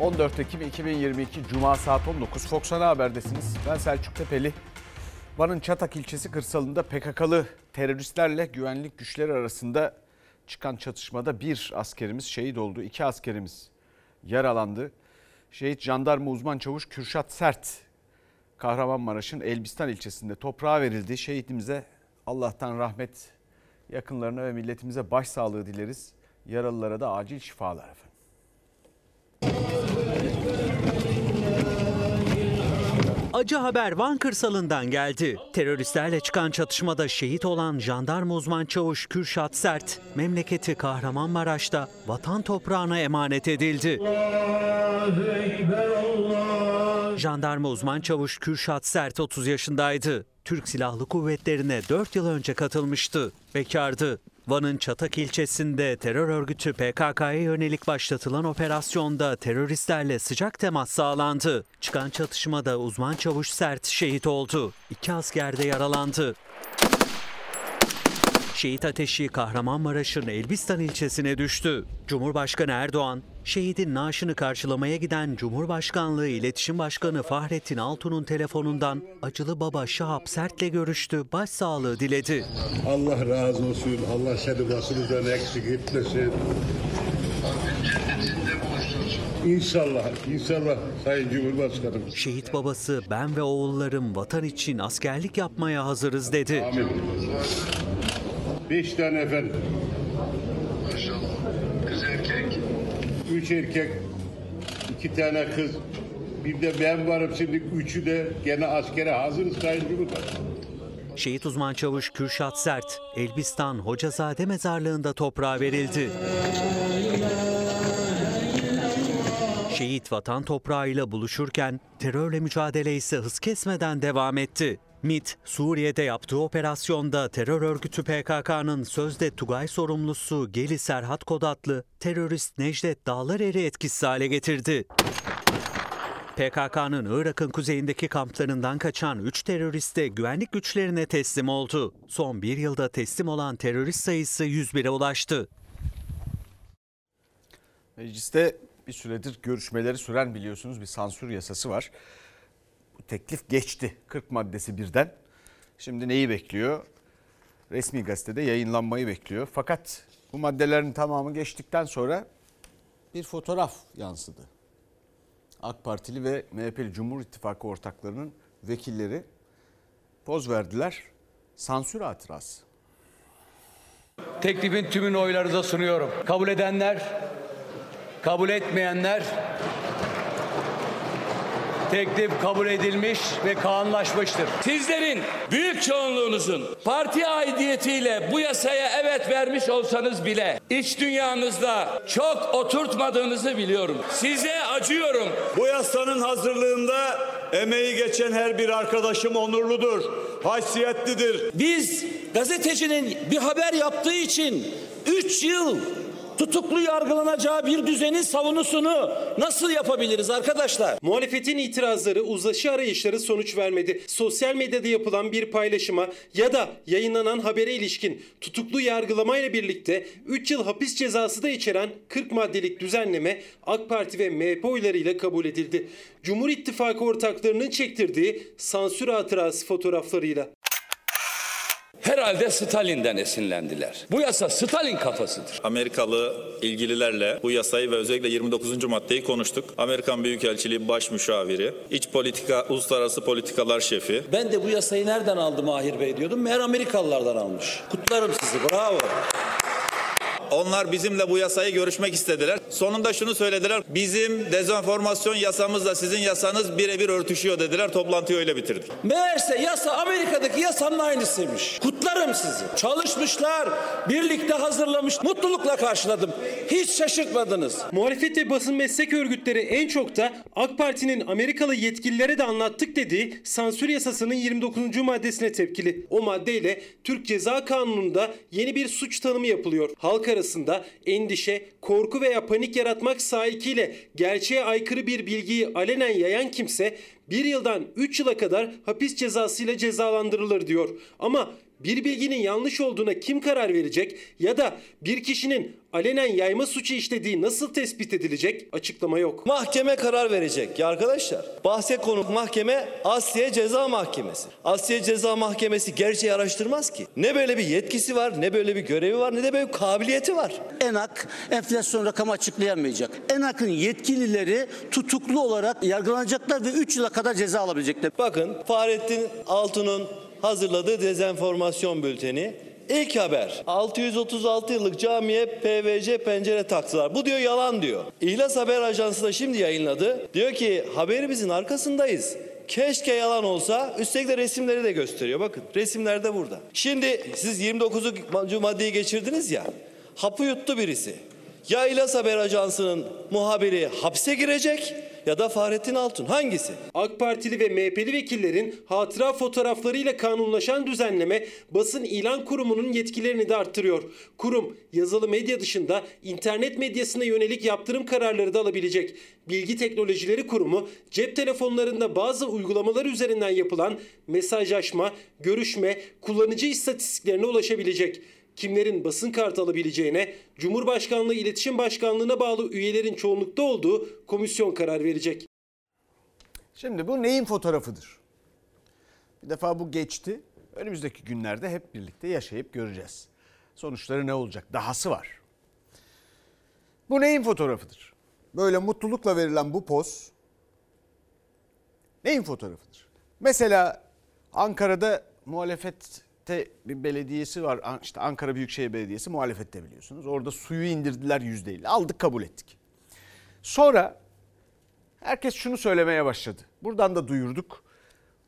14 Ekim 2022 Cuma saat 19 Fox Ana Haber'desiniz. Ben Selçuk Tepeli. Van'ın Çatak ilçesi kırsalında PKK'lı teröristlerle güvenlik güçleri arasında çıkan çatışmada bir askerimiz şehit oldu. iki askerimiz yaralandı. Şehit jandarma uzman çavuş Kürşat Sert Kahramanmaraş'ın Elbistan ilçesinde toprağa verildi. Şehitimize Allah'tan rahmet, yakınlarına ve milletimize başsağlığı dileriz. Yaralılara da acil şifalar efendim. Acı haber Van kırsalından geldi. Teröristlerle çıkan çatışmada şehit olan jandarma uzman çavuş Kürşat Sert, memleketi Kahramanmaraş'ta vatan toprağına emanet edildi. Jandarma uzman çavuş Kürşat Sert 30 yaşındaydı. Türk Silahlı Kuvvetleri'ne 4 yıl önce katılmıştı. Bekardı. Van'ın Çatak ilçesinde terör örgütü PKK'ya yönelik başlatılan operasyonda teröristlerle sıcak temas sağlandı. Çıkan çatışmada uzman çavuş Sert şehit oldu. İki asker de yaralandı. Şehit ateşi Kahramanmaraş'ın Elbistan ilçesine düştü. Cumhurbaşkanı Erdoğan, şehidin naaşını karşılamaya giden Cumhurbaşkanlığı İletişim Başkanı Fahrettin Altun'un telefonundan acılı baba Şahap Sert'le görüştü, başsağlığı diledi. Allah razı olsun. Allah seni başımızdan eksik etmesin. İnşallah, inşallah Sayın Cumhurbaşkanım. Şehit babası ben ve oğullarım vatan için askerlik yapmaya hazırız dedi. Amin. Beş tane efendim. Kız erkek. Üç erkek, iki tane kız. Bir de ben varım şimdi. Üçü de gene askere hazırız Sayın Cumhurbaşkanım. Şehit uzman çavuş Kürşat Sert, Elbistan Hocazade mezarlığında toprağa verildi. Şehit vatan toprağıyla buluşurken terörle mücadele ise hız kesmeden devam etti. MİT, Suriye'de yaptığı operasyonda terör örgütü PKK'nın sözde Tugay sorumlusu Geli Serhat Kodatlı terörist Necdet Dağlarer'i etkisiz hale getirdi. PKK'nın Irak'ın kuzeyindeki kamplarından kaçan 3 terörist de güvenlik güçlerine teslim oldu. Son bir yılda teslim olan terörist sayısı 101'e ulaştı. Mecliste bir süredir görüşmeleri süren biliyorsunuz bir sansür yasası var. Teklif geçti 40 maddesi birden. Şimdi neyi bekliyor? Resmi gazetede yayınlanmayı bekliyor. Fakat bu maddelerin tamamı geçtikten sonra bir fotoğraf yansıdı. AK Partili ve MHP'li Cumhur İttifakı ortaklarının vekilleri poz verdiler. Sansür hatırası. Teklifin tümünü oylarınıza sunuyorum. Kabul edenler, kabul etmeyenler teklif kabul edilmiş ve kanunlaşmıştır. Sizlerin büyük çoğunluğunuzun parti aidiyetiyle bu yasaya evet vermiş olsanız bile iç dünyanızda çok oturtmadığınızı biliyorum. Size acıyorum. Bu yasanın hazırlığında emeği geçen her bir arkadaşım onurludur, haysiyetlidir. Biz gazetecinin bir haber yaptığı için 3 yıl tutuklu yargılanacağı bir düzenin savunusunu nasıl yapabiliriz arkadaşlar? Muhalefetin itirazları, uzlaşı arayışları sonuç vermedi. Sosyal medyada yapılan bir paylaşıma ya da yayınlanan habere ilişkin tutuklu yargılamayla birlikte 3 yıl hapis cezası da içeren 40 maddelik düzenleme AK Parti ve MHP oylarıyla kabul edildi. Cumhur İttifakı ortaklarının çektirdiği sansür hatırası fotoğraflarıyla. Herhalde Stalin'den esinlendiler. Bu yasa Stalin kafasıdır. Amerikalı ilgililerle bu yasayı ve özellikle 29. maddeyi konuştuk. Amerikan Büyükelçiliği Baş Müşaviri, İç Politika, Uluslararası Politikalar Şefi. Ben de bu yasayı nereden aldı Mahir Bey diyordum. Meğer Amerikalılardan almış. Kutlarım sizi bravo. Onlar bizimle bu yasayı görüşmek istediler. Sonunda şunu söylediler. Bizim dezenformasyon yasamızla sizin yasanız birebir örtüşüyor dediler. Toplantıyı öyle bitirdik. Meğerse yasa Amerika'daki yasanın aynısıymış. Kutlarım sizi. Çalışmışlar, birlikte hazırlamış. Mutlulukla karşıladım. Hiç şaşırtmadınız. Muhalefet ve basın meslek örgütleri en çok da AK Parti'nin Amerikalı yetkililere de anlattık dediği sansür yasasının 29. maddesine tepkili. O maddeyle Türk Ceza Kanunu'nda yeni bir suç tanımı yapılıyor. Halk arasında endişe, korku veya panik yaratmak sahikiyle gerçeğe aykırı bir bilgiyi alenen yayan kimse bir yıldan 3 yıla kadar hapis cezasıyla cezalandırılır diyor. Ama Bir bilginin yanlış olduğuna kim karar verecek ya da bir kişinin alenen yayma suçu işlediği nasıl tespit edilecek? Açıklama yok. Mahkeme karar verecek ya arkadaşlar. Bahse konu mahkeme Asliye Ceza Mahkemesi. Asliye Ceza Mahkemesi gerçeği araştırmaz ki. Ne böyle bir yetkisi var, ne böyle bir görevi var, ne de böyle bir kabiliyeti var. ENAK enflasyon rakamı açıklayamayacak. ENAK'ın yetkilileri tutuklu olarak yargılanacaklar ve 3 yıla kadar ceza alabilecekler. Bakın Fahrettin Altun'un hazırladığı dezenformasyon bülteni. İlk haber 636 yıllık camiye PVC pencere taktılar. Bu diyor yalan diyor. İhlas Haber Ajansı da şimdi yayınladı. Diyor ki haberimizin arkasındayız. Keşke yalan olsa. Üstelik de resimleri de gösteriyor. Bakın resimler de burada. Şimdi siz 29. maddeyi geçirdiniz ya. Hapı yuttu birisi. Ya İhlas Haber Ajansı'nın muhabiri hapse girecek ya da Fahrettin Altun. Hangisi? AK Partili ve MHP'li vekillerin hatıra fotoğraflarıyla kanunlaşan düzenleme basın ilan kurumunun yetkilerini de arttırıyor. Kurum yazılı medya dışında internet medyasına yönelik yaptırım kararları da alabilecek. Bilgi Teknolojileri Kurumu cep telefonlarında bazı uygulamalar üzerinden yapılan mesajlaşma, görüşme, kullanıcı istatistiklerine ulaşabilecek kimlerin basın kartı alabileceğine Cumhurbaşkanlığı İletişim Başkanlığı'na bağlı üyelerin çoğunlukta olduğu komisyon karar verecek. Şimdi bu neyin fotoğrafıdır? Bir defa bu geçti. Önümüzdeki günlerde hep birlikte yaşayıp göreceğiz. Sonuçları ne olacak? Dahası var. Bu neyin fotoğrafıdır? Böyle mutlulukla verilen bu poz neyin fotoğrafıdır? Mesela Ankara'da muhalefette bir belediyesi var. İşte Ankara Büyükşehir Belediyesi muhalefette biliyorsunuz. Orada suyu indirdiler %50. Aldık kabul ettik. Sonra herkes şunu söylemeye başladı. Buradan da duyurduk.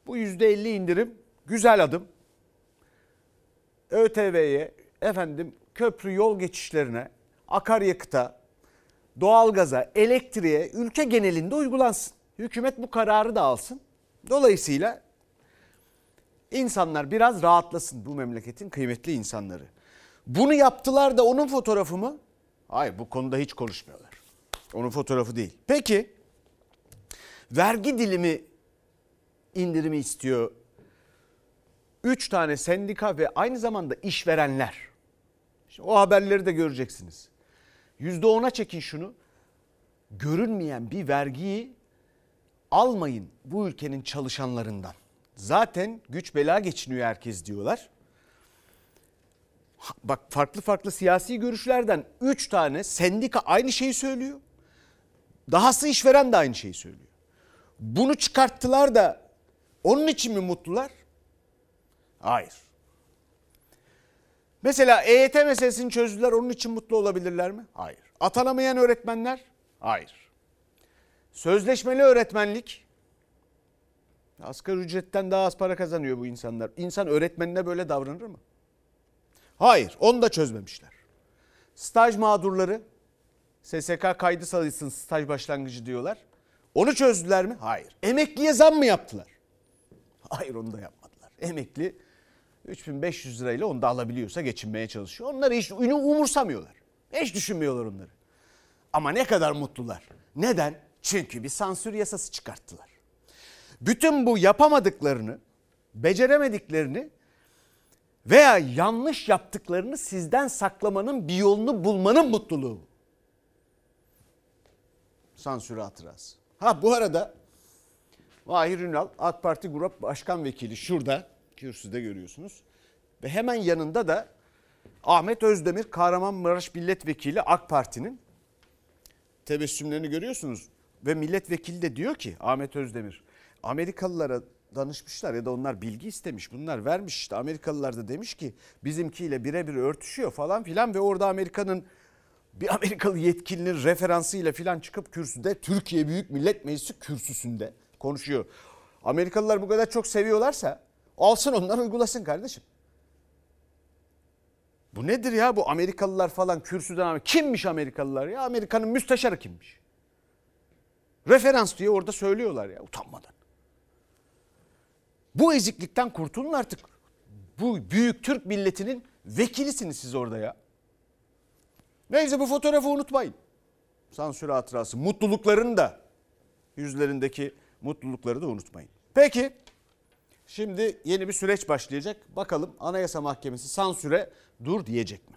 Bu %50 indirim güzel adım. ÖTV'ye, efendim köprü yol geçişlerine, akaryakıta, doğalgaza, elektriğe ülke genelinde uygulansın. Hükümet bu kararı da alsın. Dolayısıyla insanlar biraz rahatlasın bu memleketin kıymetli insanları. Bunu yaptılar da onun fotoğrafı mı? Hayır bu konuda hiç konuşmuyorlar. Onun fotoğrafı değil. Peki vergi dilimi indirimi istiyor. Üç tane sendika ve aynı zamanda işverenler. Şimdi o haberleri de göreceksiniz. Yüzde ona çekin şunu. Görünmeyen bir vergiyi almayın bu ülkenin çalışanlarından. Zaten güç bela geçiniyor herkes diyorlar. Bak farklı farklı siyasi görüşlerden 3 tane sendika aynı şeyi söylüyor. Dahası işveren de aynı şeyi söylüyor. Bunu çıkarttılar da onun için mi mutlular? Hayır. Mesela EYT meselesini çözdüler onun için mutlu olabilirler mi? Hayır. Atanamayan öğretmenler? Hayır. Sözleşmeli öğretmenlik? Asgari ücretten daha az para kazanıyor bu insanlar. İnsan öğretmenine böyle davranır mı? Hayır, onu da çözmemişler. Staj mağdurları SSK kaydı sayısın staj başlangıcı diyorlar. Onu çözdüler mi? Hayır. Emekliye zam mı yaptılar? Hayır onu da yapmadılar. Emekli 3500 lirayla onu da alabiliyorsa geçinmeye çalışıyor. Onları hiç umursamıyorlar. Hiç düşünmüyorlar onları. Ama ne kadar mutlular. Neden? Çünkü bir sansür yasası çıkarttılar. Bütün bu yapamadıklarını, beceremediklerini veya yanlış yaptıklarını sizden saklamanın bir yolunu bulmanın mutluluğu. Sansür hatırası. Ha bu arada Mahir Ünal AK Parti Grup Başkan Vekili şurada kürsüde görüyorsunuz. Ve hemen yanında da Ahmet Özdemir Kahramanmaraş Milletvekili AK Parti'nin tebessümlerini görüyorsunuz. Ve milletvekili de diyor ki Ahmet Özdemir Amerikalılara danışmışlar ya da onlar bilgi istemiş. Bunlar vermiş işte Amerikalılar da demiş ki bizimkiyle birebir örtüşüyor falan filan ve orada Amerika'nın bir Amerikalı yetkilinin referansıyla filan çıkıp kürsüde Türkiye Büyük Millet Meclisi kürsüsünde konuşuyor. Amerikalılar bu kadar çok seviyorlarsa alsın onlar uygulasın kardeşim. Bu nedir ya bu Amerikalılar falan kürsüden kimmiş Amerikalılar ya Amerika'nın müsteşarı kimmiş? Referans diye orada söylüyorlar ya utanmadan. Bu eziklikten kurtulun artık. Bu büyük Türk milletinin vekilisiniz siz orada ya. Neyse bu fotoğrafı unutmayın. Sansür hatırası. Mutluluklarını da yüzlerindeki mutlulukları da unutmayın. Peki Şimdi yeni bir süreç başlayacak. Bakalım Anayasa Mahkemesi sansüre dur diyecek mi?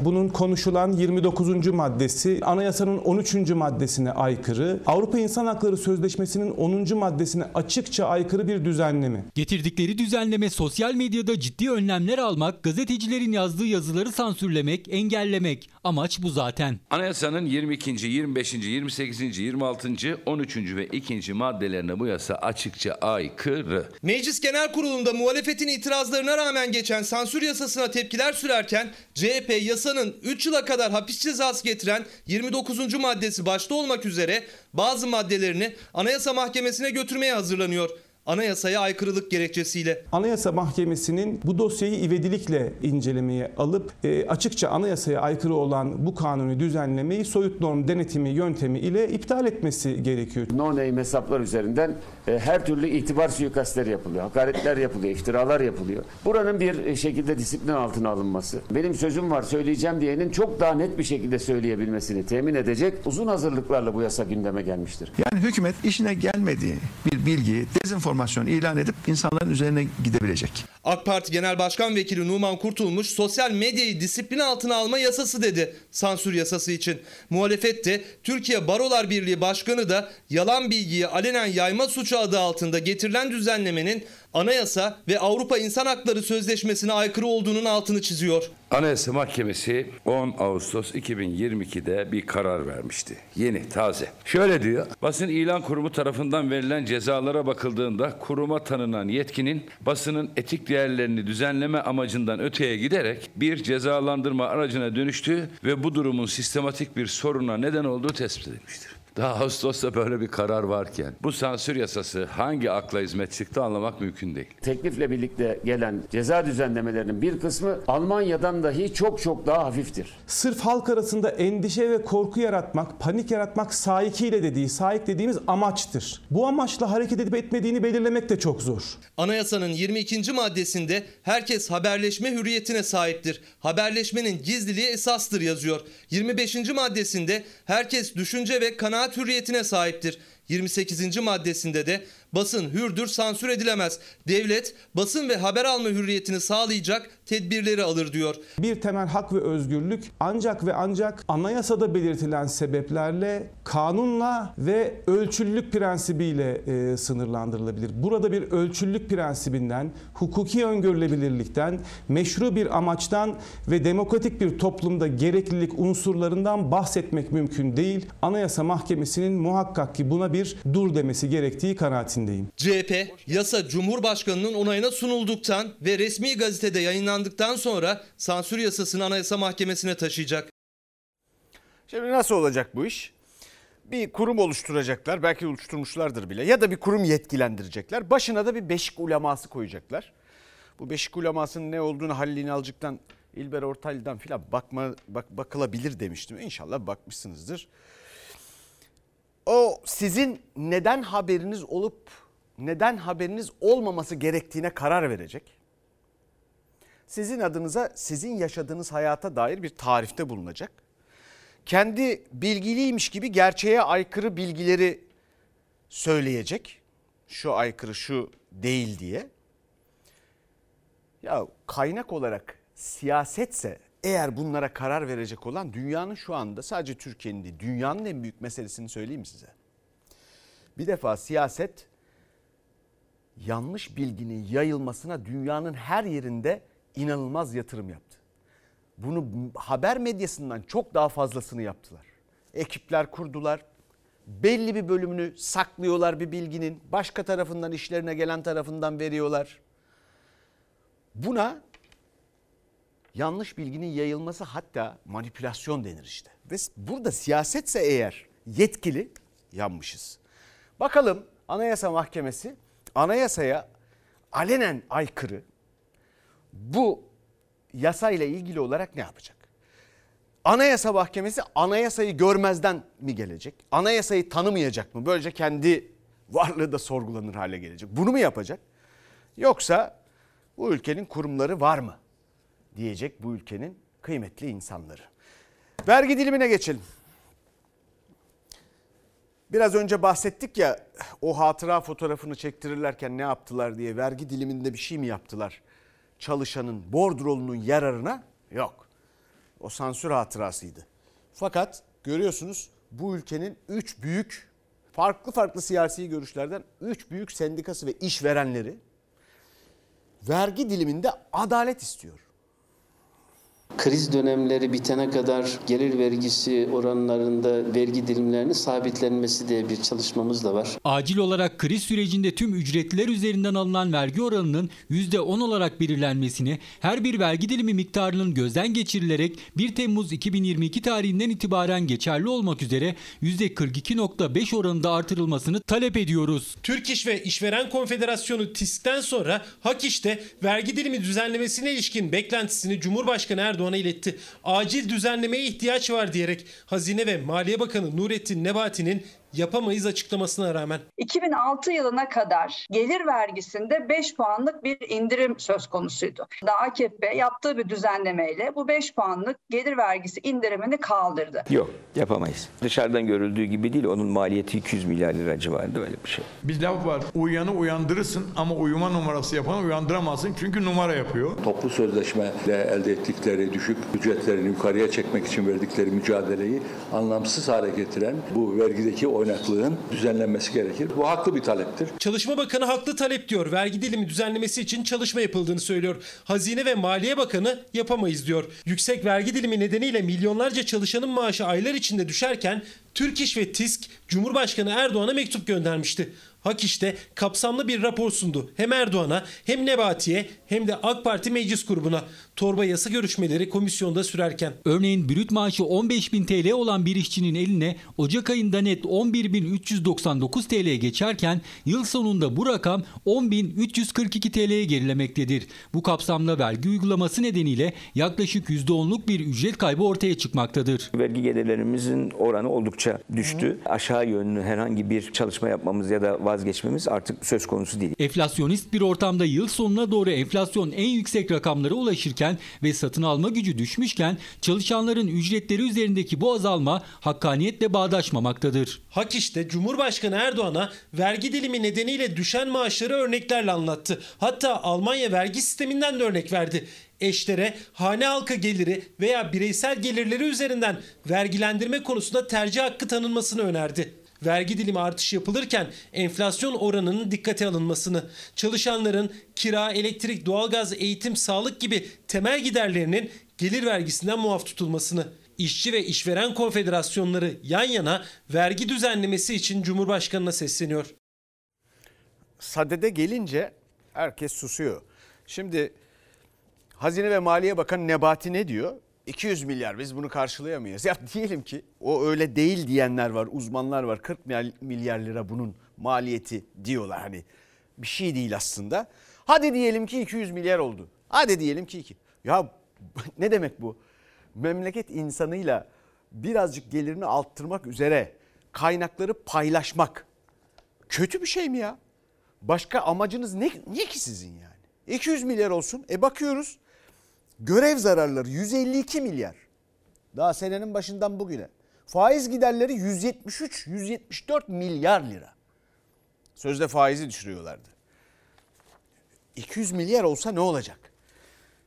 Bunun konuşulan 29. maddesi anayasanın 13. maddesine aykırı, Avrupa İnsan Hakları Sözleşmesi'nin 10. maddesine açıkça aykırı bir düzenleme. Getirdikleri düzenleme sosyal medyada ciddi önlemler almak, gazetecilerin yazdığı yazıları sansürlemek, engellemek. Amaç bu zaten. Anayasanın 22., 25., 28., 26., 13. ve 2. maddelerine bu yasa açıkça aykırı. Meclis Genel Kurulu'nda muhalefetin itirazlarına rağmen geçen sansür yasasına tepkiler sürerken CHP yasanın 3 yıla kadar hapis cezası getiren 29. maddesi başta olmak üzere bazı maddelerini Anayasa Mahkemesi'ne götürmeye hazırlanıyor. Anayasaya aykırılık gerekçesiyle. Anayasa Mahkemesi'nin bu dosyayı ivedilikle incelemeye alıp e, açıkça anayasaya aykırı olan bu kanuni düzenlemeyi soyut norm denetimi yöntemi ile iptal etmesi gerekiyor. No name hesaplar üzerinden e, her türlü itibar suikastleri yapılıyor. Hakaretler yapılıyor, iftiralar yapılıyor. Buranın bir e, şekilde disiplin altına alınması, benim sözüm var söyleyeceğim diyenin çok daha net bir şekilde söyleyebilmesini temin edecek uzun hazırlıklarla bu yasa gündeme gelmiştir. Yani hükümet işine gelmediği bir bilgiyi dezenformasyon ilan edip insanların üzerine gidebilecek. AK Parti Genel Başkan Vekili Numan Kurtulmuş sosyal medyayı disiplin altına alma yasası dedi sansür yasası için. Muhalefet Türkiye Barolar Birliği Başkanı da yalan bilgiyi alenen yayma suçu adı altında getirilen düzenlemenin anayasa ve Avrupa İnsan Hakları Sözleşmesi'ne aykırı olduğunun altını çiziyor. Anayasa Mahkemesi 10 Ağustos 2022'de bir karar vermişti. Yeni, taze. Şöyle diyor. Basın İlan Kurumu tarafından verilen cezalara bakıldığında kuruma tanınan yetkinin basının etik değerlerini düzenleme amacından öteye giderek bir cezalandırma aracına dönüştüğü ve bu durumun sistematik bir soruna neden olduğu tespit edilmiştir. Daha Ağustos'ta böyle bir karar varken bu sansür yasası hangi akla hizmet çıktı anlamak mümkün değil. Teklifle birlikte gelen ceza düzenlemelerinin bir kısmı Almanya'dan dahi çok çok daha hafiftir. Sırf halk arasında endişe ve korku yaratmak, panik yaratmak sahikiyle dediği, sahik dediğimiz amaçtır. Bu amaçla hareket edip etmediğini belirlemek de çok zor. Anayasanın 22. maddesinde herkes haberleşme hürriyetine sahiptir. Haberleşmenin gizliliği esastır yazıyor. 25. maddesinde herkes düşünce ve kanaat hürriyetine sahiptir. 28. maddesinde de basın hürdür sansür edilemez. Devlet basın ve haber alma hürriyetini sağlayacak tedbirleri alır diyor. Bir temel hak ve özgürlük ancak ve ancak anayasada belirtilen sebeplerle kanunla ve ölçüllülük prensibiyle e, sınırlandırılabilir. Burada bir ölçüllülük prensibinden, hukuki öngörülebilirlikten, meşru bir amaçtan ve demokratik bir toplumda gereklilik unsurlarından bahsetmek mümkün değil. Anayasa Mahkemesi'nin muhakkak ki buna bir dur demesi gerektiği kanaatindeyim. CHP yasa Cumhurbaşkanı'nın onayına sunulduktan ve resmi gazetede yayınlandıktan sonra sansür yasasını Anayasa Mahkemesi'ne taşıyacak. Şimdi nasıl olacak bu iş? Bir kurum oluşturacaklar, belki oluşturmuşlardır bile ya da bir kurum yetkilendirecekler. Başına da bir beşik uleması koyacaklar. Bu beşik ulemasının ne olduğunu Halil İnalcık'tan, İlber Ortaylı'dan filan bakma, bak, bakılabilir demiştim. İnşallah bakmışsınızdır. O sizin neden haberiniz olup neden haberiniz olmaması gerektiğine karar verecek. Sizin adınıza sizin yaşadığınız hayata dair bir tarifte bulunacak. Kendi bilgiliymiş gibi gerçeğe aykırı bilgileri söyleyecek. Şu aykırı şu değil diye. Ya kaynak olarak siyasetse eğer bunlara karar verecek olan dünyanın şu anda sadece Türkiye'nin değil dünyanın en büyük meselesini söyleyeyim size. Bir defa siyaset yanlış bilginin yayılmasına dünyanın her yerinde inanılmaz yatırım yaptı. Bunu haber medyasından çok daha fazlasını yaptılar. Ekipler kurdular. Belli bir bölümünü saklıyorlar bir bilginin. Başka tarafından işlerine gelen tarafından veriyorlar. Buna yanlış bilginin yayılması hatta manipülasyon denir işte. Ve burada siyasetse eğer yetkili yanmışız. Bakalım Anayasa Mahkemesi anayasaya alenen aykırı bu yasayla ilgili olarak ne yapacak? Anayasa Mahkemesi anayasayı görmezden mi gelecek? Anayasayı tanımayacak mı? Böylece kendi varlığı da sorgulanır hale gelecek. Bunu mu yapacak? Yoksa bu ülkenin kurumları var mı? Diyecek bu ülkenin kıymetli insanları. Vergi dilimine geçelim. Biraz önce bahsettik ya o hatıra fotoğrafını çektirirlerken ne yaptılar diye vergi diliminde bir şey mi yaptılar? Çalışanın bordrolunun yararına yok. O sansür hatırasıydı. Fakat görüyorsunuz bu ülkenin 3 büyük farklı farklı siyasi görüşlerden 3 büyük sendikası ve işverenleri vergi diliminde adalet istiyor. Kriz dönemleri bitene kadar gelir vergisi oranlarında vergi dilimlerinin sabitlenmesi diye bir çalışmamız da var. Acil olarak kriz sürecinde tüm ücretliler üzerinden alınan vergi oranının %10 olarak belirlenmesini, her bir vergi dilimi miktarının gözden geçirilerek 1 Temmuz 2022 tarihinden itibaren geçerli olmak üzere %42.5 oranında artırılmasını talep ediyoruz. Türk İş ve İşveren Konfederasyonu TİSK'ten sonra Hak İş'te vergi dilimi düzenlemesine ilişkin beklentisini Cumhurbaşkanı Erdoğan'a iletti. Acil düzenlemeye ihtiyaç var diyerek Hazine ve Maliye Bakanı Nurettin Nebati'nin yapamayız açıklamasına rağmen 2006 yılına kadar gelir vergisinde 5 puanlık bir indirim söz konusuydu. Da AKP yaptığı bir düzenlemeyle bu 5 puanlık gelir vergisi indirimini kaldırdı. Yok yapamayız. Dışarıdan görüldüğü gibi değil onun maliyeti 200 milyar lira civarında öyle bir şey. Bir laf var. Uyanı uyandırırsın ama uyuma numarası yapanı uyandıramazsın çünkü numara yapıyor. Toplu sözleşmeyle elde ettikleri düşük ücretlerini yukarıya çekmek için verdikleri mücadeleyi anlamsız hale getiren bu vergideki oynaklığın düzenlenmesi gerekir. Bu haklı bir taleptir. Çalışma Bakanı haklı talep diyor. Vergi dilimi düzenlemesi için çalışma yapıldığını söylüyor. Hazine ve Maliye Bakanı yapamayız diyor. Yüksek vergi dilimi nedeniyle milyonlarca çalışanın maaşı aylar içinde düşerken Türk İş ve TİSK Cumhurbaşkanı Erdoğan'a mektup göndermişti. Hak işte kapsamlı bir rapor sundu. Hem Erdoğan'a hem Nebati'ye hem de AK Parti meclis grubuna. Torba yasa görüşmeleri komisyonda sürerken. Örneğin brüt maaşı 15.000 TL olan bir işçinin eline Ocak ayında net 11.399 TL'ye geçerken yıl sonunda bu rakam 10.342 TL'ye gerilemektedir. Bu kapsamda vergi uygulaması nedeniyle yaklaşık %10'luk bir ücret kaybı ortaya çıkmaktadır. Vergi gelirlerimizin oranı oldukça düştü. Aşağı yönlü herhangi bir çalışma yapmamız ya da vazgeçmemiz artık söz konusu değil. Enflasyonist bir ortamda yıl sonuna doğru enflasyon en yüksek rakamlara ulaşırken ve satın alma gücü düşmüşken çalışanların ücretleri üzerindeki bu azalma hakkaniyetle bağdaşmamaktadır. Hak işte Cumhurbaşkanı Erdoğan'a vergi dilimi nedeniyle düşen maaşları örneklerle anlattı. Hatta Almanya vergi sisteminden de örnek verdi. Eşlere hane halkı geliri veya bireysel gelirleri üzerinden vergilendirme konusunda tercih hakkı tanınmasını önerdi. Vergi dilimi artışı yapılırken enflasyon oranının dikkate alınmasını, çalışanların kira, elektrik, doğalgaz, eğitim, sağlık gibi temel giderlerinin gelir vergisinden muaf tutulmasını, İşçi ve işveren konfederasyonları yan yana vergi düzenlemesi için Cumhurbaşkanı'na sesleniyor. Sadede gelince herkes susuyor. Şimdi Hazine ve Maliye Bakanı Nebati ne diyor? 200 milyar biz bunu karşılayamayız. Ya diyelim ki o öyle değil diyenler var, uzmanlar var. 40 milyar lira bunun maliyeti diyorlar hani. Bir şey değil aslında. Hadi diyelim ki 200 milyar oldu. Hadi diyelim ki 2. Ya ne demek bu? Memleket insanıyla birazcık gelirini arttırmak üzere kaynakları paylaşmak kötü bir şey mi ya? Başka amacınız ne, ne ki sizin yani? 200 milyar olsun. E bakıyoruz görev zararları 152 milyar. Daha senenin başından bugüne. Faiz giderleri 173-174 milyar lira. Sözde faizi düşürüyorlardı. 200 milyar olsa ne olacak?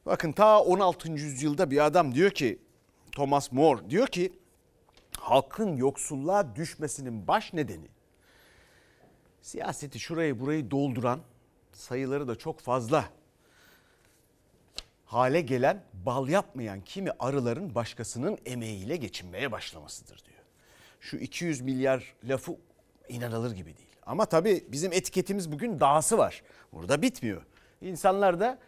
Bakın ta 16. yüzyılda bir adam diyor ki Thomas More diyor ki halkın yoksulluğa düşmesinin baş nedeni siyaseti şurayı burayı dolduran sayıları da çok fazla hale gelen bal yapmayan kimi arıların başkasının emeğiyle geçinmeye başlamasıdır diyor. Şu 200 milyar lafı inanılır gibi değil. Ama tabii bizim etiketimiz bugün dahası var. Burada bitmiyor. İnsanlar da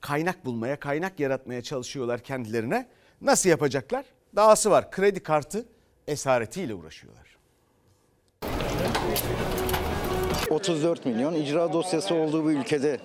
kaynak bulmaya, kaynak yaratmaya çalışıyorlar kendilerine. Nasıl yapacaklar? Dahası var. Kredi kartı esaretiyle uğraşıyorlar. 34 milyon icra dosyası olduğu bu ülkede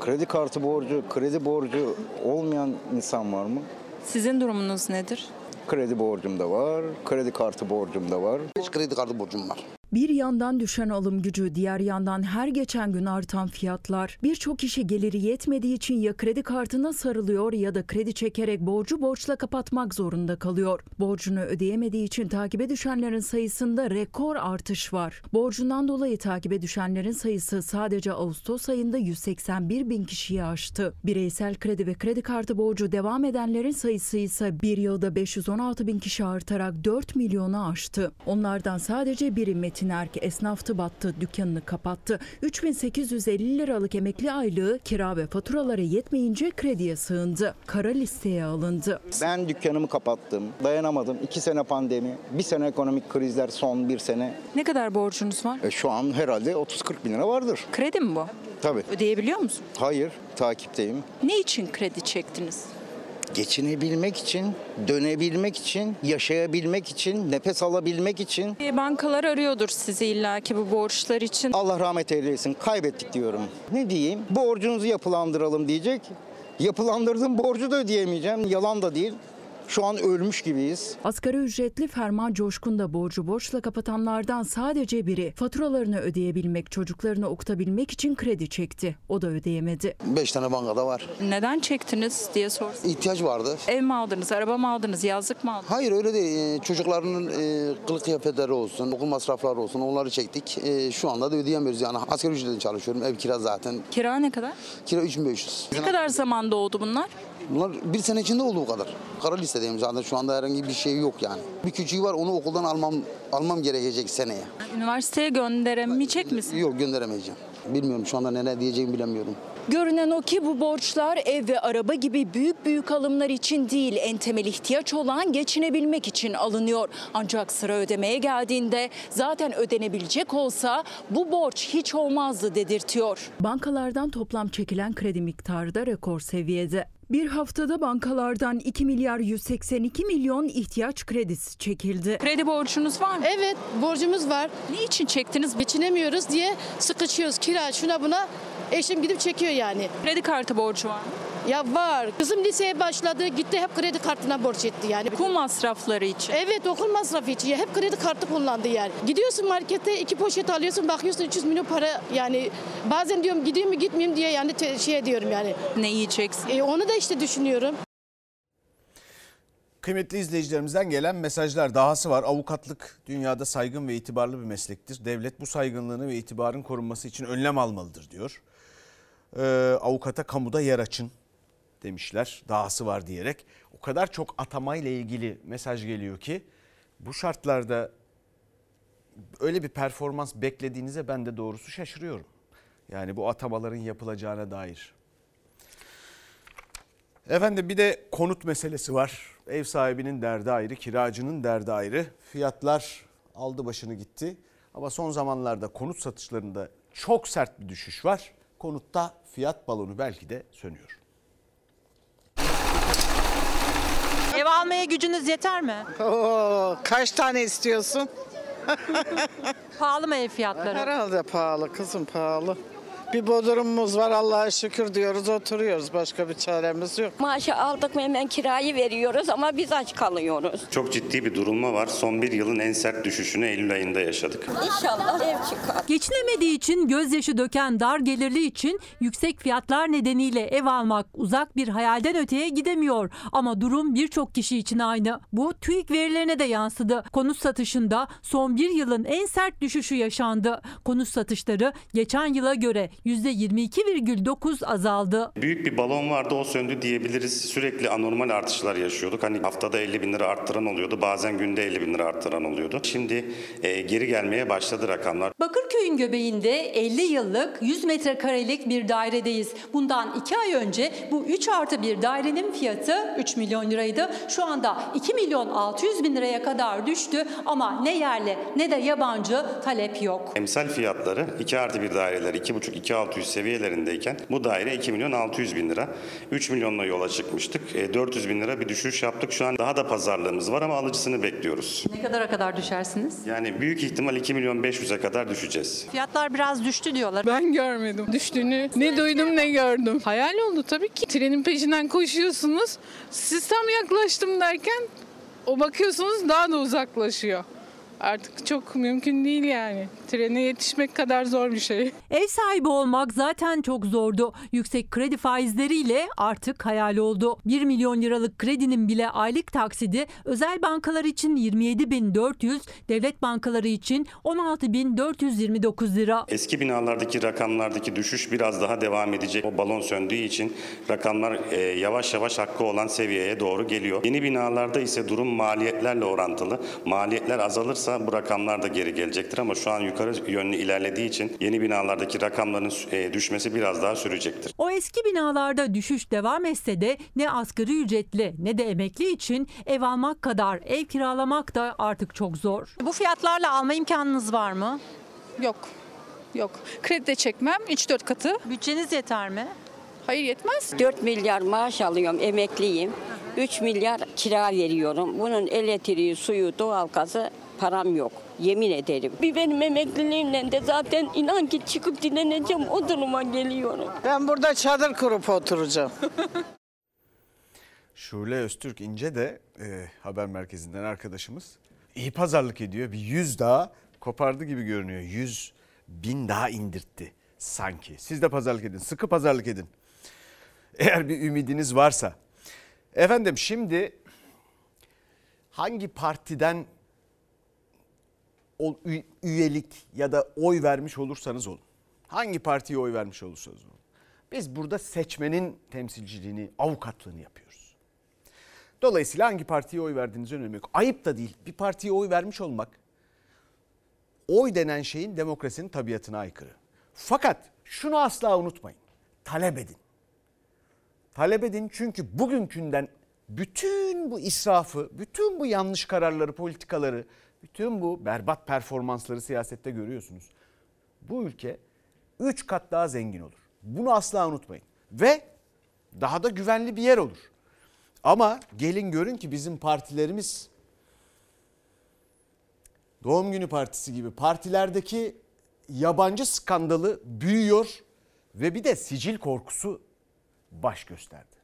kredi kartı borcu, kredi borcu olmayan insan var mı? Sizin durumunuz nedir? Kredi borcum da var, kredi kartı borcum da var. Hiç kredi kartı borcum var. Bir yandan düşen alım gücü, diğer yandan her geçen gün artan fiyatlar. Birçok kişi geliri yetmediği için ya kredi kartına sarılıyor ya da kredi çekerek borcu borçla kapatmak zorunda kalıyor. Borcunu ödeyemediği için takibe düşenlerin sayısında rekor artış var. Borcundan dolayı takibe düşenlerin sayısı sadece Ağustos ayında 181 bin kişiyi aştı. Bireysel kredi ve kredi kartı borcu devam edenlerin sayısı ise bir yılda 516 bin kişi artarak 4 milyonu aştı. Onlardan sadece biri Erk esnaftı battı, dükkanını kapattı. 3850 liralık emekli aylığı kira ve faturalara yetmeyince krediye sığındı. Kara listeye alındı. Ben dükkanımı kapattım. Dayanamadım. İki sene pandemi. Bir sene ekonomik krizler son bir sene. Ne kadar borcunuz var? E, şu an herhalde 30-40 bin lira vardır. Kredi mi bu? Tabii. Ödeyebiliyor musun? Hayır. Takipteyim. Ne için kredi çektiniz? Geçinebilmek için, dönebilmek için, yaşayabilmek için, nefes alabilmek için. E, Bankalar arıyordur sizi illaki bu borçlar için. Allah rahmet eylesin. Kaybettik diyorum. Ne diyeyim? Borcunuzu yapılandıralım diyecek. Yapılandırdım borcu da ödeyemeyeceğim. Yalan da değil. Şu an ölmüş gibiyiz. Asgari ücretli Ferman Coşkun da borcu borçla kapatanlardan sadece biri. Faturalarını ödeyebilmek, çocuklarını okutabilmek için kredi çekti. O da ödeyemedi. 5 tane bankada var. Neden çektiniz diye sorsun. İhtiyaç vardı. Ev mi aldınız, araba mı aldınız, yazlık mı aldınız? Hayır öyle değil. Ee, Çocukların e, kılık kıyafetleri olsun, okul masrafları olsun onları çektik. E, Şu anda da ödeyemiyoruz yani. Asgari ücretle çalışıyorum. Ev kira zaten. Kira ne kadar? Kira 3500. Ne kadar zamanda oldu bunlar? Bunlar bir sene içinde oldu bu kadar. Kara listedeyim zaten şu anda herhangi bir şey yok yani. Bir küçüğü var onu okuldan almam almam gerekecek seneye. Üniversiteye gönderemeyecek misin? Yok gönderemeyeceğim. Bilmiyorum şu anda ne diyeceğimi bilemiyorum. Görünen o ki bu borçlar ev ve araba gibi büyük büyük alımlar için değil, en temel ihtiyaç olan geçinebilmek için alınıyor. Ancak sıra ödemeye geldiğinde zaten ödenebilecek olsa bu borç hiç olmazdı dedirtiyor. Bankalardan toplam çekilen kredi miktarı da rekor seviyede. Bir haftada bankalardan 2 milyar 182 milyon ihtiyaç kredisi çekildi. Kredi borcunuz var mı? Evet borcumuz var. Ne için çektiniz? Geçinemiyoruz diye sıkışıyoruz. Kira şuna buna eşim gidip çekiyor yani. Kredi kartı borcu var mı? Ya var. Kızım liseye başladı gitti hep kredi kartına borç etti yani. Okul masrafları için. Evet okul masrafı için ya hep kredi kartı kullandı yani. Gidiyorsun markete iki poşet alıyorsun bakıyorsun 300 milyon para yani bazen diyorum gideyim mi gitmeyeyim diye yani şey diyorum yani. Ne yiyeceksin? E, onu da işte düşünüyorum. Kıymetli izleyicilerimizden gelen mesajlar dahası var. Avukatlık dünyada saygın ve itibarlı bir meslektir. Devlet bu saygınlığını ve itibarın korunması için önlem almalıdır diyor. Ee, avukata kamuda yer açın demişler. Dahası var diyerek. O kadar çok atamayla ilgili mesaj geliyor ki bu şartlarda öyle bir performans beklediğinize ben de doğrusu şaşırıyorum. Yani bu atamaların yapılacağına dair. Efendim bir de konut meselesi var. Ev sahibinin derdi ayrı, kiracının derdi ayrı. Fiyatlar aldı başını gitti. Ama son zamanlarda konut satışlarında çok sert bir düşüş var. Konutta fiyat balonu belki de sönüyor. Ev almaya gücünüz yeter mi? Oo, kaç tane istiyorsun? Pahalı mı ev fiyatları? Herhalde pahalı kızım pahalı. Bir bodrumumuz var Allah'a şükür diyoruz oturuyoruz. Başka bir çaremiz yok. Maaşı aldık mı hemen kirayı veriyoruz ama biz aç kalıyoruz. Çok ciddi bir durulma var. Son bir yılın en sert düşüşünü Eylül ayında yaşadık. İnşallah ev çıkar. Geçinemediği için gözyaşı döken dar gelirli için yüksek fiyatlar nedeniyle ev almak uzak bir hayalden öteye gidemiyor. Ama durum birçok kişi için aynı. Bu TÜİK verilerine de yansıdı. Konut satışında son bir yılın en sert düşüşü yaşandı. Konut satışları geçen yıla göre %22,9 azaldı. Büyük bir balon vardı o söndü diyebiliriz. Sürekli anormal artışlar yaşıyorduk. Hani haftada 50 bin lira arttıran oluyordu. Bazen günde 50 bin lira arttıran oluyordu. Şimdi e, geri gelmeye başladı rakamlar. Bakırköy'ün göbeğinde 50 yıllık 100 metrekarelik bir dairedeyiz. Bundan 2 ay önce bu 3 artı bir dairenin fiyatı 3 milyon liraydı. Şu anda 2 milyon 600 bin liraya kadar düştü ama ne yerli ne de yabancı talep yok. Emsal fiyatları 2 artı bir daireler 2,5-2,600 seviyelerindeyken bu daire 2 milyon 600 bin lira. 3 milyonla yola çıkmıştık. E, 400 bin lira bir düşüş yaptık. Şu an daha da pazarlığımız var ama alıcısını bekliyoruz. Ne kadara kadar düşersiniz? Yani büyük ihtimal 2 milyon 500'e kadar düşeceğiz. Fiyatlar biraz düştü diyorlar. Ben görmedim düştüğünü. Ne duydum ne gördüm. Hayal oldu tabii ki. Trenin peşinden koşuyorsunuz. Siz tam yaklaştım derken o bakıyorsunuz daha da uzaklaşıyor. Artık çok mümkün değil yani. Trene yetişmek kadar zor bir şey. Ev sahibi olmak zaten çok zordu. Yüksek kredi faizleriyle artık hayal oldu. 1 milyon liralık kredinin bile aylık taksidi özel bankalar için 27.400, devlet bankaları için 16.429 lira. Eski binalardaki rakamlardaki düşüş biraz daha devam edecek. O balon söndüğü için rakamlar e, yavaş yavaş hakkı olan seviyeye doğru geliyor. Yeni binalarda ise durum maliyetlerle orantılı. Maliyetler azalırsa bu rakamlar da geri gelecektir ama şu an yukarı yönlü ilerlediği için yeni binalardaki rakamların e, düşmesi biraz daha sürecektir. O eski binalarda düşüş devam etse de ne asgari ücretli ne de emekli için ev almak kadar ev kiralamak da artık çok zor. Bu fiyatlarla alma imkanınız var mı? Yok. Yok. Kredi de çekmem 3-4 katı. Bütçeniz yeter mi? Hayır yetmez. 4 milyar maaş alıyorum, emekliyim. 3 milyar kira veriyorum. Bunun elektriği, suyu, doğalgazı param yok. Yemin ederim. Bir benim emekliliğimle de zaten inan ki çıkıp dinleneceğim o duruma geliyorum. Ben burada çadır kurup oturacağım. Şule Öztürk İnce de e, haber merkezinden arkadaşımız iyi pazarlık ediyor. Bir yüz daha kopardı gibi görünüyor. Yüz bin daha indirtti sanki. Siz de pazarlık edin. Sıkı pazarlık edin. Eğer bir ümidiniz varsa. Efendim şimdi hangi partiden üyelik ya da oy vermiş olursanız olun. Hangi partiye oy vermiş olursanız olun. Biz burada seçmenin temsilciliğini, avukatlığını yapıyoruz. Dolayısıyla hangi partiye oy verdiğiniz önemi yok. Ayıp da değil. Bir partiye oy vermiş olmak oy denen şeyin demokrasinin tabiatına aykırı. Fakat şunu asla unutmayın. Talep edin. Talep edin çünkü bugünkünden bütün bu israfı, bütün bu yanlış kararları, politikaları, bütün bu berbat performansları siyasette görüyorsunuz. Bu ülke 3 kat daha zengin olur. Bunu asla unutmayın. Ve daha da güvenli bir yer olur. Ama gelin görün ki bizim partilerimiz doğum günü partisi gibi partilerdeki yabancı skandalı büyüyor ve bir de sicil korkusu baş gösterdi.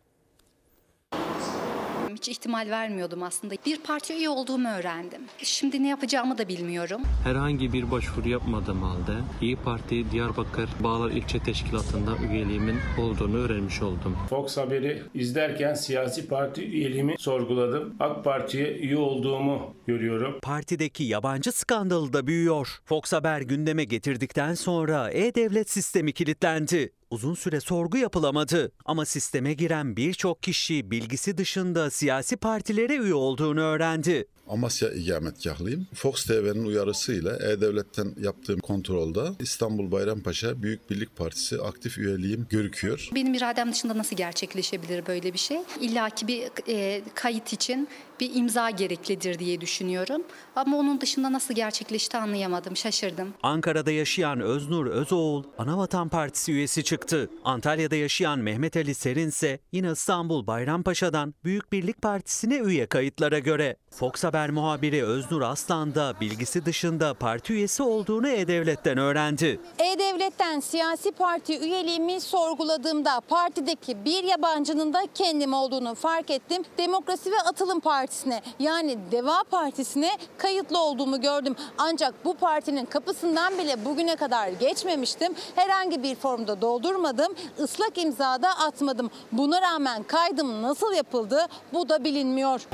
Hiç ihtimal vermiyordum aslında. Bir parti üye olduğumu öğrendim. Şimdi ne yapacağımı da bilmiyorum. Herhangi bir başvuru yapmadığım halde İyi Parti Diyarbakır Bağlar İlçe Teşkilatı'nda üyeliğimin olduğunu öğrenmiş oldum. Fox Haber'i izlerken siyasi parti üyeliğimi sorguladım. AK Parti'ye üye olduğumu görüyorum. Partideki yabancı skandalı da büyüyor. Fox Haber gündeme getirdikten sonra e-devlet sistemi kilitlendi. Uzun süre sorgu yapılamadı ama sisteme giren birçok kişi bilgisi dışında siyasi partilere üye olduğunu öğrendi. Amasya ikametgahlıyım. Fox TV'nin uyarısıyla E-Devlet'ten yaptığım kontrolde İstanbul Bayrampaşa Büyük Birlik Partisi aktif üyeliğim görüküyor. Benim iradem dışında nasıl gerçekleşebilir böyle bir şey? İlla ki bir e, kayıt için bir imza gereklidir diye düşünüyorum. Ama onun dışında nasıl gerçekleşti anlayamadım, şaşırdım. Ankara'da yaşayan Öznur Özoğul Anavatan Partisi üyesi çıktı. Antalya'da yaşayan Mehmet Ali Serin ise yine İstanbul Bayrampaşa'dan Büyük Birlik Partisi'ne üye kayıtlara göre. Fox Haber muhabiri Öznur Aslan da bilgisi dışında parti üyesi olduğunu E-Devlet'ten öğrendi. E-Devlet'ten siyasi parti üyeliğimi sorguladığımda partideki bir yabancının da kendim olduğunu fark ettim. Demokrasi ve Atılım Partisi'ne yani Deva Partisi'ne kayıtlı olduğumu gördüm. Ancak bu partinin kapısından bile bugüne kadar geçmemiştim. Herhangi bir formda doldurmadım. ıslak imza da atmadım. Buna rağmen kaydım nasıl yapıldı bu da bilinmiyor.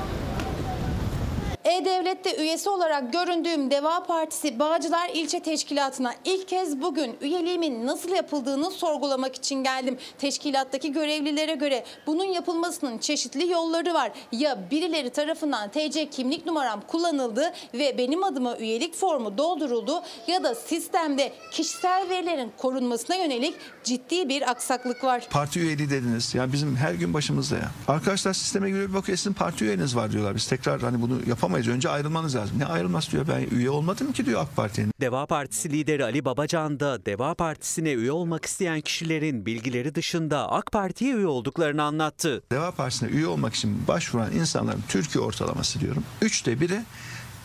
E-Devlet'te üyesi olarak göründüğüm Deva Partisi Bağcılar İlçe Teşkilatı'na ilk kez bugün üyeliğimin nasıl yapıldığını sorgulamak için geldim. Teşkilattaki görevlilere göre bunun yapılmasının çeşitli yolları var. Ya birileri tarafından TC kimlik numaram kullanıldı ve benim adıma üyelik formu dolduruldu ya da sistemde kişisel verilerin korunmasına yönelik ciddi bir aksaklık var. Parti üyeliği dediniz. Ya bizim her gün başımızda ya. Arkadaşlar sisteme göre bir bakıyor sizin parti üyeniz var diyorlar. Biz tekrar hani bunu yapamayız. Önce ayrılmanız lazım. Ne ayrılması diyor. Ben üye olmadım ki diyor AK Parti'nin. Deva Partisi lideri Ali Babacan da Deva Partisi'ne üye olmak isteyen kişilerin bilgileri dışında AK Parti'ye üye olduklarını anlattı. Deva Partisi'ne üye olmak için başvuran insanların Türkiye ortalaması diyorum. Üçte biri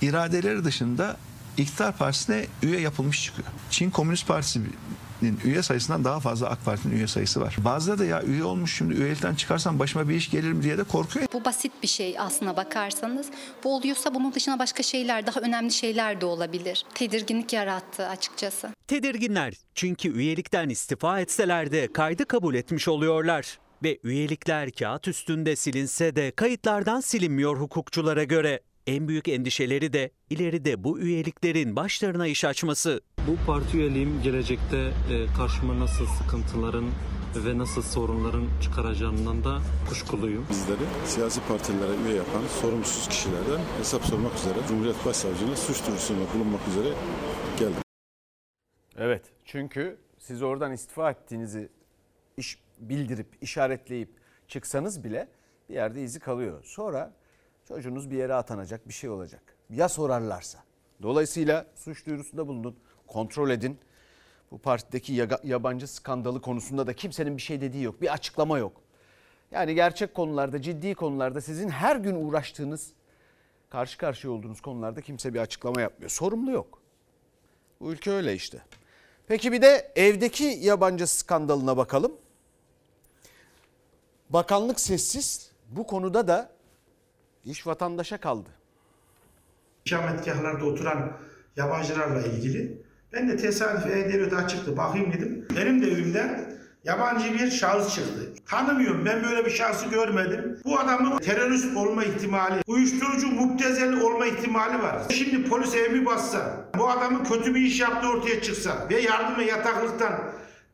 iradeleri dışında İktidar Partisi'ne üye yapılmış çıkıyor. Çin Komünist Partisi Parti'nin üye sayısından daha fazla AK Parti'nin üye sayısı var. Bazıları da ya üye olmuş şimdi üyelikten çıkarsam başıma bir iş gelir mi diye de korkuyor. Bu basit bir şey aslına bakarsanız. Bu oluyorsa bunun dışında başka şeyler, daha önemli şeyler de olabilir. Tedirginlik yarattı açıkçası. Tedirginler çünkü üyelikten istifa etseler de kaydı kabul etmiş oluyorlar. Ve üyelikler kağıt üstünde silinse de kayıtlardan silinmiyor hukukçulara göre. En büyük endişeleri de ileride bu üyeliklerin başlarına iş açması. Bu parti üyeliğim gelecekte e, karşıma nasıl sıkıntıların ve nasıl sorunların çıkaracağından da kuşkuluyum. Bizleri siyasi partilere üye yapan sorumsuz kişilerden hesap sormak üzere Cumhuriyet Başsavcılığına suç duyurusunda bulunmak üzere geldim. Evet çünkü siz oradan istifa ettiğinizi iş bildirip işaretleyip çıksanız bile bir yerde izi kalıyor. Sonra çocuğunuz bir yere atanacak bir şey olacak. Ya sorarlarsa. Dolayısıyla suç duyurusunda bulunun, kontrol edin. Bu partideki yabancı skandalı konusunda da kimsenin bir şey dediği yok. Bir açıklama yok. Yani gerçek konularda, ciddi konularda sizin her gün uğraştığınız, karşı karşıya olduğunuz konularda kimse bir açıklama yapmıyor. Sorumlu yok. Bu ülke öyle işte. Peki bir de evdeki yabancı skandalına bakalım. Bakanlık sessiz. Bu konuda da iş vatandaşa kaldı. ikametgahlarda oturan yabancılarla ilgili. Ben de tesadüf E-Devlet'e açıktı. Bakayım dedim. Benim de evimden yabancı bir şahıs çıktı. Tanımıyorum. Ben böyle bir şahsı görmedim. Bu adamın terörist olma ihtimali, uyuşturucu müptezel olma ihtimali var. Şimdi polis evimi bassa, bu adamın kötü bir iş yaptığı ortaya çıksa ve yardıma yataklıktan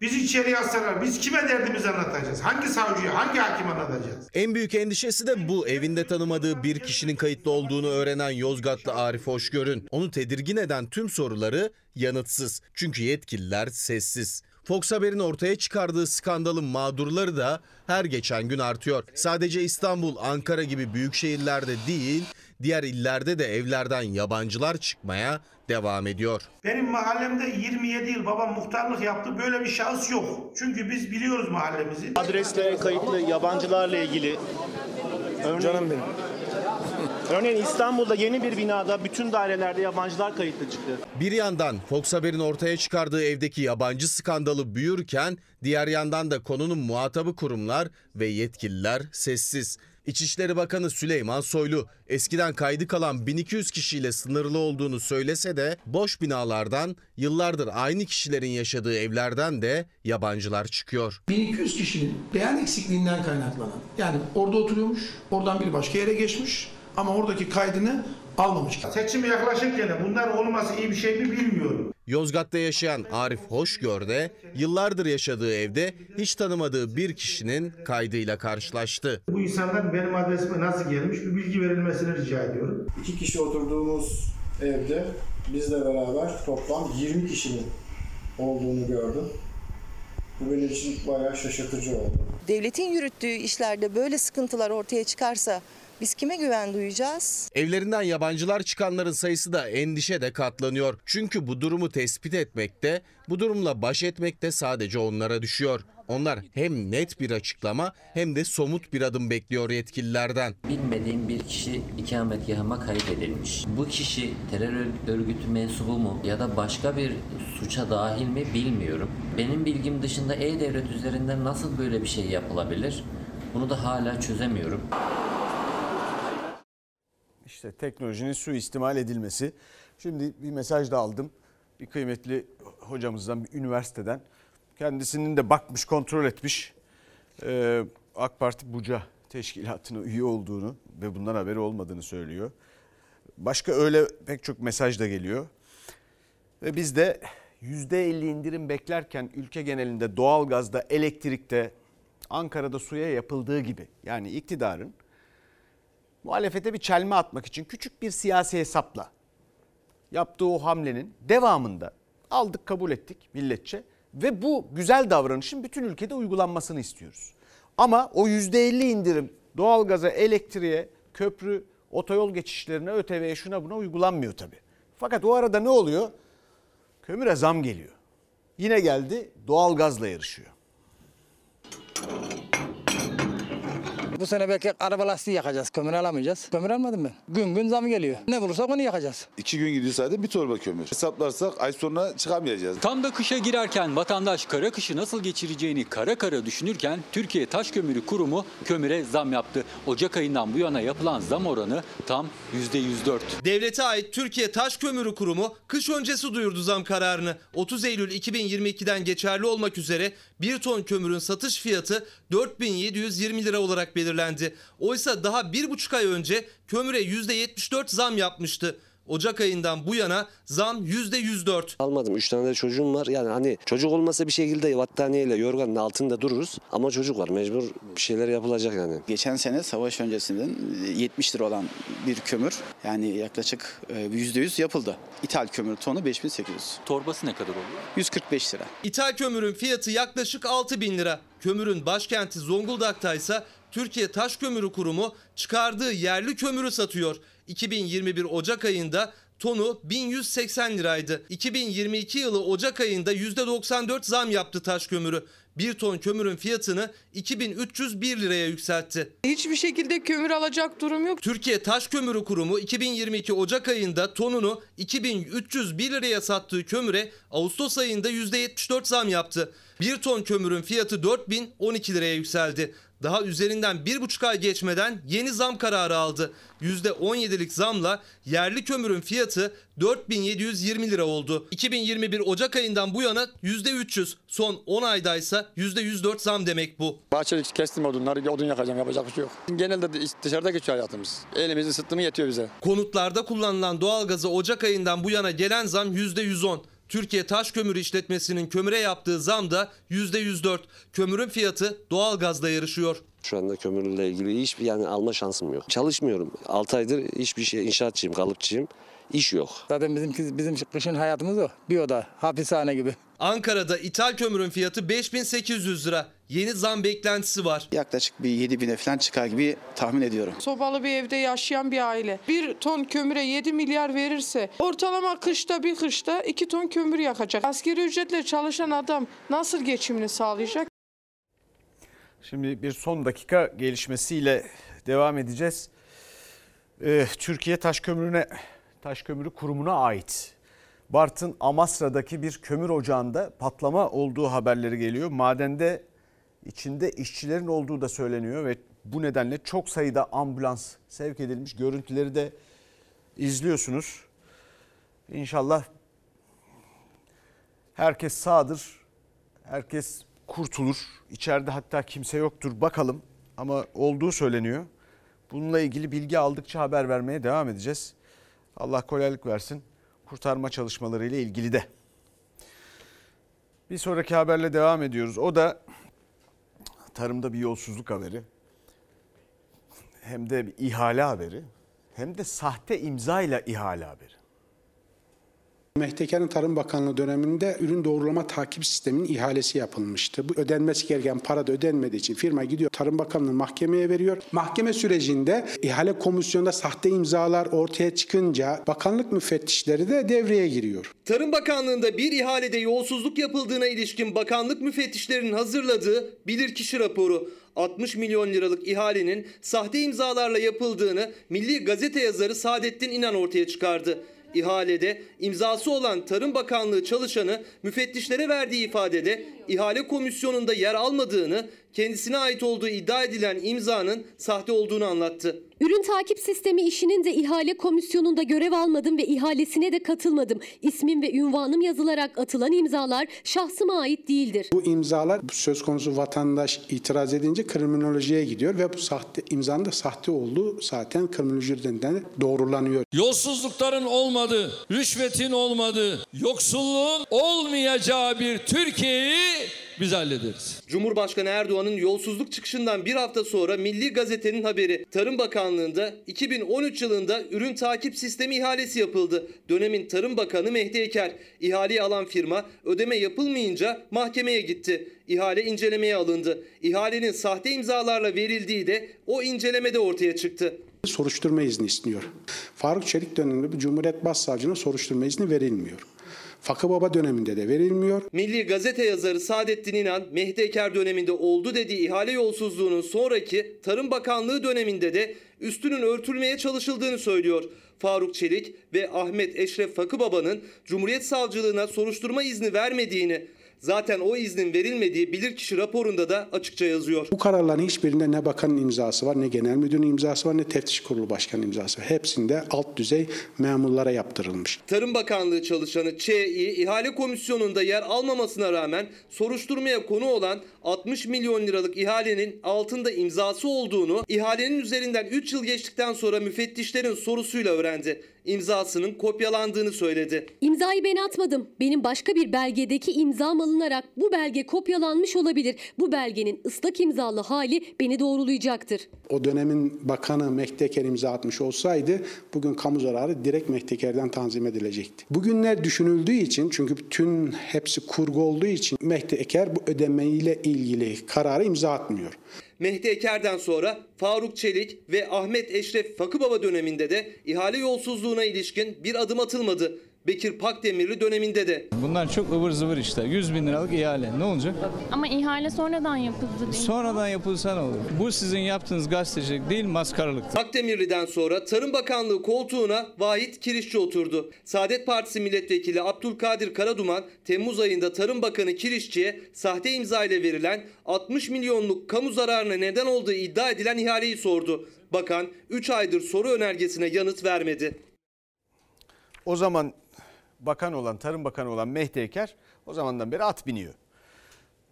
bizi içeriye alsalar biz kime derdimizi anlatacağız? Hangi savcıya, hangi hakim anlatacağız? En büyük endişesi de bu. Evinde tanımadığı bir kişinin kayıtlı olduğunu öğrenen Yozgatlı Arif Hoşgör'ün. Onu tedirgin eden tüm soruları yanıtsız. Çünkü yetkililer sessiz. Fox Haber'in ortaya çıkardığı skandalın mağdurları da her geçen gün artıyor. Sadece İstanbul, Ankara gibi büyük şehirlerde değil, diğer illerde de evlerden yabancılar çıkmaya devam ediyor. Benim mahallemde 27 yıl babam muhtarlık yaptı. Böyle bir şahıs yok. Çünkü biz biliyoruz mahallemizi. Adresle kayıtlı yabancılarla ilgili örneğin, Canım benim. Örneğin İstanbul'da yeni bir binada bütün dairelerde yabancılar kayıtlı çıktı. Bir yandan Fox Haber'in ortaya çıkardığı evdeki yabancı skandalı büyürken diğer yandan da konunun muhatabı kurumlar ve yetkililer sessiz. İçişleri Bakanı Süleyman Soylu eskiden kaydı kalan 1200 kişiyle sınırlı olduğunu söylese de boş binalardan yıllardır aynı kişilerin yaşadığı evlerden de yabancılar çıkıyor. 1200 kişinin beyan eksikliğinden kaynaklanan yani orada oturuyormuş, oradan bir başka yere geçmiş ama oradaki kaydını almamış. Seçim yaklaşırken bunlar olması iyi bir şey mi bilmiyorum. Yozgat'ta yaşayan Arif Hoşgör de yıllardır yaşadığı evde hiç tanımadığı bir kişinin kaydıyla karşılaştı. Bu insanlar benim adresime nasıl gelmiş bir bilgi verilmesini rica ediyorum. İki kişi oturduğumuz evde bizle beraber toplam 20 kişinin olduğunu gördüm. Bu benim için bayağı şaşırtıcı oldu. Devletin yürüttüğü işlerde böyle sıkıntılar ortaya çıkarsa biz kime güven duyacağız? Evlerinden yabancılar çıkanların sayısı da endişe de katlanıyor. Çünkü bu durumu tespit etmekte, bu durumla baş etmekte sadece onlara düşüyor. Onlar hem net bir açıklama hem de somut bir adım bekliyor yetkililerden. Bilmediğim bir kişi ikametgahıma kaydedilmiş. Bu kişi terör örgütü mensubu mu ya da başka bir suça dahil mi bilmiyorum. Benim bilgim dışında E-Devlet üzerinden nasıl böyle bir şey yapılabilir? Bunu da hala çözemiyorum. İşte teknolojinin suistimal edilmesi. Şimdi bir mesaj da aldım. Bir kıymetli hocamızdan, bir üniversiteden. Kendisinin de bakmış, kontrol etmiş. Ee, AK Parti Buca teşkilatına üye olduğunu ve bundan haberi olmadığını söylüyor. Başka öyle pek çok mesaj da geliyor. Ve biz de %50 indirim beklerken ülke genelinde doğalgazda, elektrikte, Ankara'da suya yapıldığı gibi yani iktidarın muhalefete bir çelme atmak için küçük bir siyasi hesapla yaptığı o hamlenin devamında aldık kabul ettik milletçe ve bu güzel davranışın bütün ülkede uygulanmasını istiyoruz. Ama o %50 indirim doğalgaza, elektriğe, köprü, otoyol geçişlerine, ÖTV'ye şuna buna uygulanmıyor tabii. Fakat o arada ne oluyor? Kömüre zam geliyor. Yine geldi doğalgazla yarışıyor. Bu sene belki araba lastiği yakacağız. Kömür alamayacağız. Kömür almadım ben. Gün gün zam geliyor. Ne bulursak onu yakacağız. İki gün gidiyor sadece bir torba kömür. Hesaplarsak ay sonra çıkamayacağız. Tam da kışa girerken vatandaş kara kışı nasıl geçireceğini kara kara düşünürken Türkiye Taş Kömürü Kurumu kömüre zam yaptı. Ocak ayından bu yana yapılan zam oranı tam %104. Devlete ait Türkiye Taş Kömürü Kurumu kış öncesi duyurdu zam kararını. 30 Eylül 2022'den geçerli olmak üzere 1 ton kömürün satış fiyatı 4720 lira olarak belirlendi. Oysa daha 1,5 ay önce kömüre %74 zam yapmıştı. Ocak ayından bu yana zam %104. Almadım. Üç tane de çocuğum var. Yani hani çocuk olmasa bir şekilde battaniyeyle yorganın altında dururuz. Ama çocuk var. Mecbur bir şeyler yapılacak yani. Geçen sene savaş öncesinden 70 lira olan bir kömür yani yaklaşık e, %100 yapıldı. İthal kömür tonu 5800. Torbası ne kadar oluyor? 145 lira. İthal kömürün fiyatı yaklaşık 6 bin lira. Kömürün başkenti Zonguldak'ta ise Türkiye Taş Kömürü Kurumu çıkardığı yerli kömürü satıyor. 2021 Ocak ayında tonu 1180 liraydı. 2022 yılı Ocak ayında %94 zam yaptı taş kömürü. Bir ton kömürün fiyatını 2301 liraya yükseltti. Hiçbir şekilde kömür alacak durum yok. Türkiye Taş Kömürü Kurumu 2022 Ocak ayında tonunu 2301 liraya sattığı kömüre Ağustos ayında %74 zam yaptı. Bir ton kömürün fiyatı 4012 liraya yükseldi. Daha üzerinden bir buçuk ay geçmeden yeni zam kararı aldı. %17'lik zamla yerli kömürün fiyatı 4720 lira oldu. 2021 Ocak ayından bu yana %300, son 10 aydaysa %104 zam demek bu. Bahçeli kestim odunları, odun yakacağım yapacak bir şey yok. Genelde dışarıda geçiyor hayatımız. Elimizi ısıttı mı yetiyor bize. Konutlarda kullanılan doğalgaza Ocak ayından bu yana gelen zam %110. Türkiye Taş Kömürü İşletmesi'nin kömüre yaptığı zam da %104. Kömürün fiyatı doğalgazla yarışıyor. Şu anda kömürle ilgili hiçbir yani alma şansım yok. Çalışmıyorum. 6 aydır hiçbir şey inşaatçıyım, kalıpçıyım. İş yok. Zaten bizim bizim kışın hayatımız o. Bir oda, hapishane gibi. Ankara'da ithal kömürün fiyatı 5800 lira. Yeni zam beklentisi var. Yaklaşık bir 7 bine falan çıkar gibi tahmin ediyorum. Sobalı bir evde yaşayan bir aile bir ton kömüre 7 milyar verirse ortalama kışta bir kışta 2 ton kömür yakacak. Askeri ücretle çalışan adam nasıl geçimini sağlayacak? Şimdi bir son dakika gelişmesiyle devam edeceğiz. Ee, Türkiye Taş Kömürü'ne Taş Kömürü Kurumu'na ait Bartın Amasra'daki bir kömür ocağında patlama olduğu haberleri geliyor. Madende içinde işçilerin olduğu da söyleniyor ve bu nedenle çok sayıda ambulans sevk edilmiş. Görüntüleri de izliyorsunuz. İnşallah herkes sağdır. Herkes kurtulur. İçeride hatta kimse yoktur bakalım ama olduğu söyleniyor. Bununla ilgili bilgi aldıkça haber vermeye devam edeceğiz. Allah kolaylık versin kurtarma çalışmaları ile ilgili de. Bir sonraki haberle devam ediyoruz. O da tarımda bir yolsuzluk haberi. Hem de bir ihale haberi. Hem de sahte imza ile ihale haberi. Mehtekar'ın Tarım Bakanlığı döneminde ürün doğrulama takip sisteminin ihalesi yapılmıştı. Bu ödenmesi gereken para da ödenmediği için firma gidiyor Tarım Bakanlığı mahkemeye veriyor. Mahkeme sürecinde ihale komisyonunda sahte imzalar ortaya çıkınca bakanlık müfettişleri de devreye giriyor. Tarım Bakanlığı'nda bir ihalede yolsuzluk yapıldığına ilişkin bakanlık müfettişlerinin hazırladığı bilirkişi raporu 60 milyon liralık ihalenin sahte imzalarla yapıldığını Milli Gazete yazarı Saadettin İnan ortaya çıkardı. İhalede imzası olan Tarım Bakanlığı çalışanı müfettişlere verdiği ifadede ihale komisyonunda yer almadığını, kendisine ait olduğu iddia edilen imzanın sahte olduğunu anlattı. Ürün takip sistemi işinin de ihale komisyonunda görev almadım ve ihalesine de katılmadım. İsmim ve ünvanım yazılarak atılan imzalar şahsıma ait değildir. Bu imzalar söz konusu vatandaş itiraz edince kriminolojiye gidiyor ve bu sahte imzanın da sahte olduğu zaten kriminolojiden de doğrulanıyor. Yolsuzlukların olmadığı, rüşvetin olmadığı, yoksulluğun olmayacağı bir Türkiye'yi biz hallederiz. Cumhurbaşkanı Erdoğan'ın yolsuzluk çıkışından bir hafta sonra Milli Gazete'nin haberi Tarım Bakanlığı'nda 2013 yılında ürün takip sistemi ihalesi yapıldı. Dönemin Tarım Bakanı Mehdi Eker ihaleyi alan firma ödeme yapılmayınca mahkemeye gitti. İhale incelemeye alındı. İhalenin sahte imzalarla verildiği de o incelemede ortaya çıktı. Soruşturma izni istiyor. Faruk Çelik döneminde bir Cumhuriyet Başsavcına soruşturma izni verilmiyor. Fakı Baba döneminde de verilmiyor. Milli Gazete yazarı Saadettin İnan, Mehdi Eker döneminde oldu dediği ihale yolsuzluğunun sonraki Tarım Bakanlığı döneminde de üstünün örtülmeye çalışıldığını söylüyor. Faruk Çelik ve Ahmet Eşref Fakıbaba'nın Cumhuriyet Savcılığına soruşturma izni vermediğini, zaten o iznin verilmediği bilirkişi raporunda da açıkça yazıyor. Bu kararların hiçbirinde ne bakanın imzası var, ne genel müdürün imzası var, ne teftiş kurulu başkanı imzası var. Hepsinde alt düzey memurlara yaptırılmış. Tarım Bakanlığı çalışanı Çİ ihale komisyonunda yer almamasına rağmen soruşturmaya konu olan 60 milyon liralık ihalenin altında imzası olduğunu ihalenin üzerinden 3 yıl geçtikten sonra müfettişlerin sorusuyla öğrendi. İmzasının kopyalandığını söyledi. İmzayı ben atmadım. Benim başka bir belgedeki imzam alınarak bu belge kopyalanmış olabilir. Bu belgenin ıslak imzalı hali beni doğrulayacaktır. O dönemin bakanı Mehdi Eker imza atmış olsaydı bugün kamu zararı direkt Mehdi Eker'den tanzim edilecekti. Bugünler düşünüldüğü için çünkü bütün hepsi kurgu olduğu için Mehdi Eker bu ödemeyle ilgili kararı imza atmıyor. Mehdi Eker'den sonra Faruk Çelik ve Ahmet Eşref Fakıbaba döneminde de ihale yolsuzluğuna ilişkin bir adım atılmadı. Bekir Pakdemirli döneminde de. Bunlar çok ıvır zıvır işte. 100 bin liralık ihale. Ne olacak? Ama ihale sonradan yapıldı değil mi? Sonradan yapılsa ne olur? Bu sizin yaptığınız gazetecilik değil maskaralık. Pakdemirli'den sonra Tarım Bakanlığı koltuğuna Vahit Kirişçi oturdu. Saadet Partisi Milletvekili Abdülkadir Karaduman Temmuz ayında Tarım Bakanı Kirişçi'ye sahte imza ile verilen 60 milyonluk kamu zararına neden olduğu iddia edilen ihaleyi sordu. Bakan 3 aydır soru önergesine yanıt vermedi. O zaman bakan olan, Tarım Bakanı olan Mehdi Eker o zamandan beri at biniyor.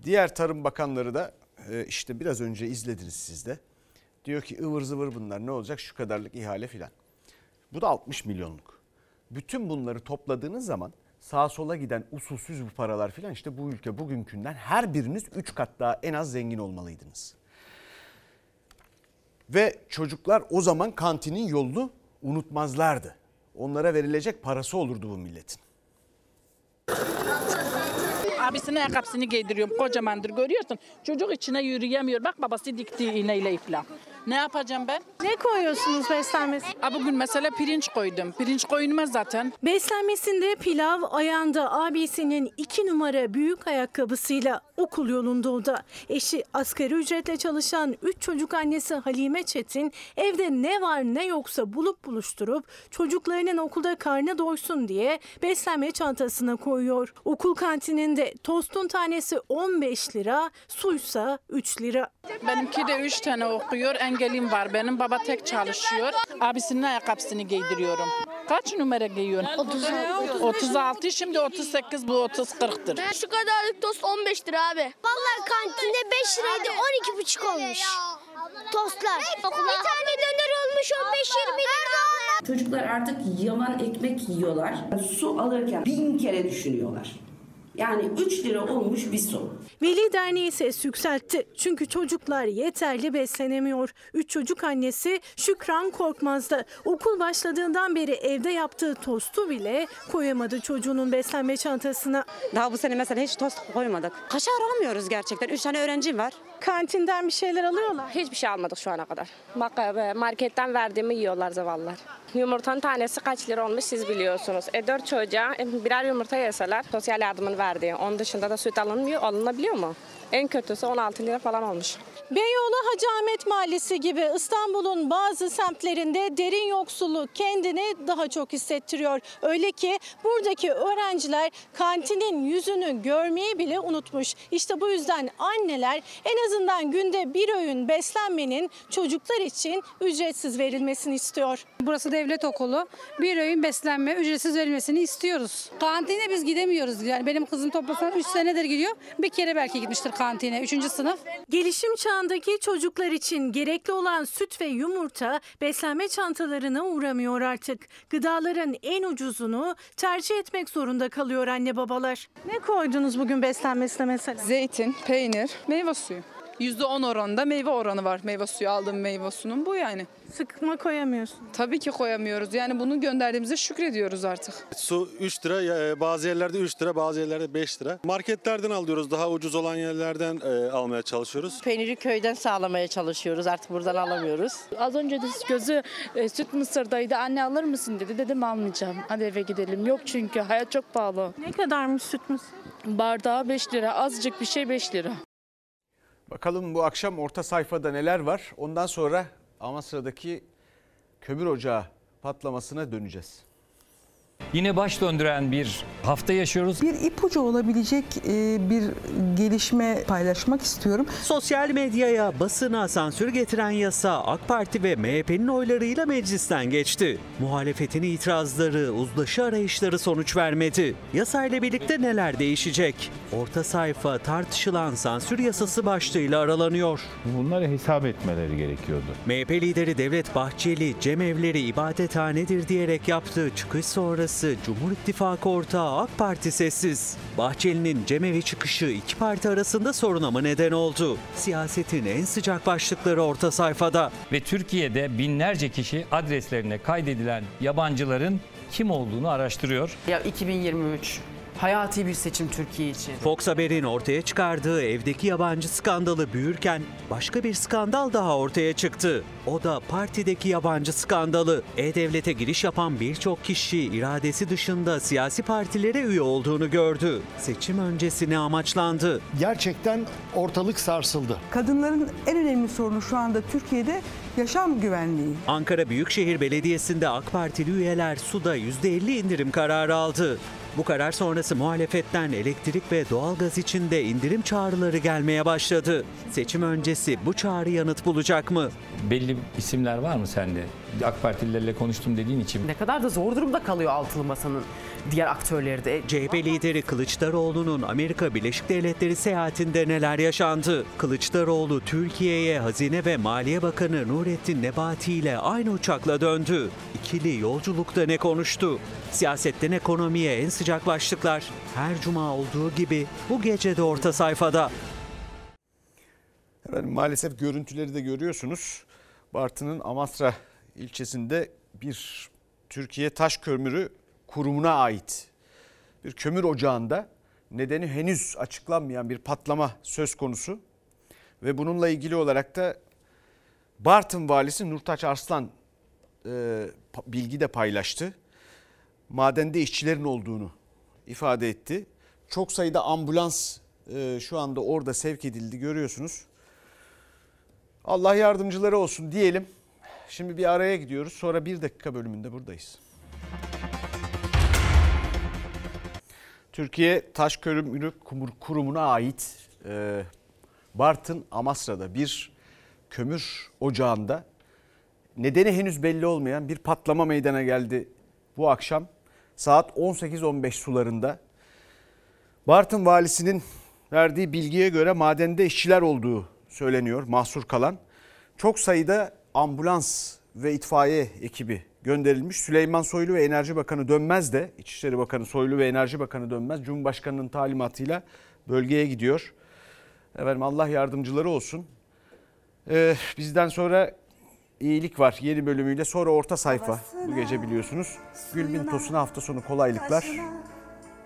Diğer Tarım Bakanları da e, işte biraz önce izlediniz siz de. Diyor ki ıvır zıvır bunlar ne olacak şu kadarlık ihale filan. Bu da 60 milyonluk. Bütün bunları topladığınız zaman sağa sola giden usulsüz bu paralar filan işte bu ülke bugünkünden her biriniz 3 kat daha en az zengin olmalıydınız. Ve çocuklar o zaman kantinin yolunu unutmazlardı. Onlara verilecek parası olurdu bu milletin. Abisine ayakkabısını giydiriyorum. Kocamandır görüyorsun. Çocuk içine yürüyemiyor. Bak babası dikti iğneyle iflah. Ne yapacağım ben? Ne koyuyorsunuz beslenmesi? Ha bugün mesela pirinç koydum. Pirinç koyulmaz zaten. Beslenmesinde pilav, ayağında abisinin iki numara büyük ayakkabısıyla okul yolunda o da. Eşi asgari ücretle çalışan üç çocuk annesi Halime Çetin evde ne var ne yoksa bulup buluşturup çocuklarının okulda karnı doysun diye beslenme çantasına koyuyor. Okul kantininde tostun tanesi 15 lira, suysa 3 lira. Benimki de üç tane okuyor. Engelim var benim. Baba tek çalışıyor. Abisinin ayakkabısını giydiriyorum. Kaç numara giyiyorsun? 36. 36. Şimdi 38 bu 30 40'tır. Şu kadarlık tost 15 lira abi. Vallahi kantinde 5 liraydı 12,5 olmuş. Tostlar. Bir tane döner olmuş 15-20 lira. Çocuklar artık yavan ekmek yiyorlar. Su alırken bin kere düşünüyorlar. Yani 3 lira olmuş bir su. Veli Derneği ses yükseltti. Çünkü çocuklar yeterli beslenemiyor. Üç çocuk annesi Şükran Korkmaz da okul başladığından beri evde yaptığı tostu bile koyamadı çocuğunun beslenme çantasına. Daha bu sene mesela hiç tost koymadık. Kaşar alamıyoruz gerçekten. Üç tane öğrencim var. Kantinden bir şeyler alıyorlar. Hiçbir şey almadık şu ana kadar. Bak e, marketten verdiğimi yiyorlar zavallılar. Yumurtanın tanesi kaç lira olmuş siz biliyorsunuz. E dört çocuğa e, birer yumurta yeseler sosyal yardımın verdiği. Onun dışında da süt alınmıyor, alınabiliyor mu? En kötüsü 16 lira falan olmuş. Beyoğlu Hacı Ahmet Mahallesi gibi İstanbul'un bazı semtlerinde derin yoksulluk kendini daha çok hissettiriyor. Öyle ki buradaki öğrenciler kantinin yüzünü görmeyi bile unutmuş. İşte bu yüzden anneler en azından günde bir öğün beslenmenin çocuklar için ücretsiz verilmesini istiyor. Burası devlet okulu. Bir öğün beslenme ücretsiz verilmesini istiyoruz. Kantine biz gidemiyoruz. Yani benim kızım toplasan 3 senedir gidiyor. Bir kere belki gitmiştir kantine. 3. sınıf. Gelişim çağındaki çocuklar için gerekli olan süt ve yumurta beslenme çantalarına uğramıyor artık. Gıdaların en ucuzunu tercih etmek zorunda kalıyor anne babalar. Ne koydunuz bugün beslenmesine mesela? Zeytin, peynir, meyve suyu. %10 oranında meyve oranı var. Meyve suyu aldığım meyve suyunun bu yani. Sıkma koyamıyorsun. Tabii ki koyamıyoruz. Yani bunu gönderdiğimize şükrediyoruz artık. Su 3 lira, e, bazı yerlerde 3 lira, bazı yerlerde 5 lira. Marketlerden alıyoruz, daha ucuz olan yerlerden e, almaya çalışıyoruz. Peyniri köyden sağlamaya çalışıyoruz. Artık buradan alamıyoruz. Az önce de gözü e, süt mısırdaydı. Anne alır mısın dedi. Dedim almayacağım. Hadi eve gidelim. Yok çünkü hayat çok pahalı. Ne kadarmış süt mısır? Bardağı 5 lira. Azıcık bir şey 5 lira. Bakalım bu akşam orta sayfada neler var. Ondan sonra Amasra'daki kömür ocağı patlamasına döneceğiz. Yine baş döndüren bir hafta yaşıyoruz. Bir ipucu olabilecek e, bir gelişme paylaşmak istiyorum. Sosyal medyaya basına sansür getiren yasa AK Parti ve MHP'nin oylarıyla meclisten geçti. Muhalefetin itirazları, uzlaşı arayışları sonuç vermedi. Yasayla birlikte neler değişecek? Orta sayfa tartışılan sansür yasası başlığıyla aralanıyor. Bunları hesap etmeleri gerekiyordu. MHP lideri Devlet Bahçeli cemevleri ibadethanedir diyerek yaptığı çıkış sonrası Cumhur İttifakı ortağı AK Parti sessiz. Bahçeli'nin cemevi çıkışı iki parti arasında soruna mı neden oldu? Siyasetin en sıcak başlıkları orta sayfada. Ve Türkiye'de binlerce kişi adreslerine kaydedilen yabancıların kim olduğunu araştırıyor. Ya 2023 hayati bir seçim Türkiye için. Fox Haber'in ortaya çıkardığı evdeki yabancı skandalı büyürken başka bir skandal daha ortaya çıktı. O da partideki yabancı skandalı. E-Devlet'e giriş yapan birçok kişi iradesi dışında siyasi partilere üye olduğunu gördü. Seçim öncesine amaçlandı. Gerçekten ortalık sarsıldı. Kadınların en önemli sorunu şu anda Türkiye'de yaşam güvenliği. Ankara Büyükşehir Belediyesi'nde AK Partili üyeler suda %50 indirim kararı aldı. Bu karar sonrası muhalefetten elektrik ve doğalgaz için de indirim çağrıları gelmeye başladı. Seçim öncesi bu çağrı yanıt bulacak mı? Belli isimler var mı sende? AK Partililerle konuştum dediğin için. Ne kadar da zor durumda kalıyor altılı masanın diğer aktörleri de. CHP lideri Kılıçdaroğlu'nun Amerika Birleşik Devletleri seyahatinde neler yaşandı? Kılıçdaroğlu Türkiye'ye Hazine ve Maliye Bakanı Nurettin Nebati ile aynı uçakla döndü. İkili yolculukta ne konuştu? Siyasetten ekonomiye en sıcak başlıklar her cuma olduğu gibi bu gece de orta sayfada. Efendim, maalesef görüntüleri de görüyorsunuz. Bartın'ın Amasra ilçesinde bir Türkiye Taş Kömürü Kurumu'na ait bir kömür ocağında nedeni henüz açıklanmayan bir patlama söz konusu. Ve bununla ilgili olarak da Bartın valisi Nurtaç Arslan e, bilgi de paylaştı. Madende işçilerin olduğunu ifade etti. Çok sayıda ambulans e, şu anda orada sevk edildi görüyorsunuz. Allah yardımcıları olsun diyelim. Şimdi bir araya gidiyoruz. Sonra bir dakika bölümünde buradayız. Türkiye Taş Kömürü Kurumu'na ait e, Bartın Amasra'da bir kömür ocağında nedeni henüz belli olmayan bir patlama meydana geldi bu akşam. Saat 18.15 sularında Bartın valisinin verdiği bilgiye göre madende işçiler olduğu söyleniyor mahsur kalan. Çok sayıda ambulans ve itfaiye ekibi gönderilmiş. Süleyman Soylu ve Enerji Bakanı Dönmez de İçişleri Bakanı Soylu ve Enerji Bakanı Dönmez Cumhurbaşkanı'nın talimatıyla bölgeye gidiyor. Efendim Allah yardımcıları olsun. Ee, bizden sonra iyilik var yeni bölümüyle sonra orta sayfa bu gece biliyorsunuz. Gülbin Tosun'a hafta sonu kolaylıklar.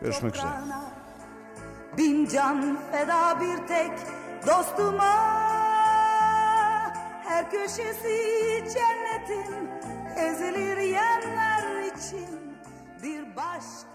Görüşmek üzere. Bin can feda bir tek dostuma Her köşesi cennetin ezilir yerler için Bir başka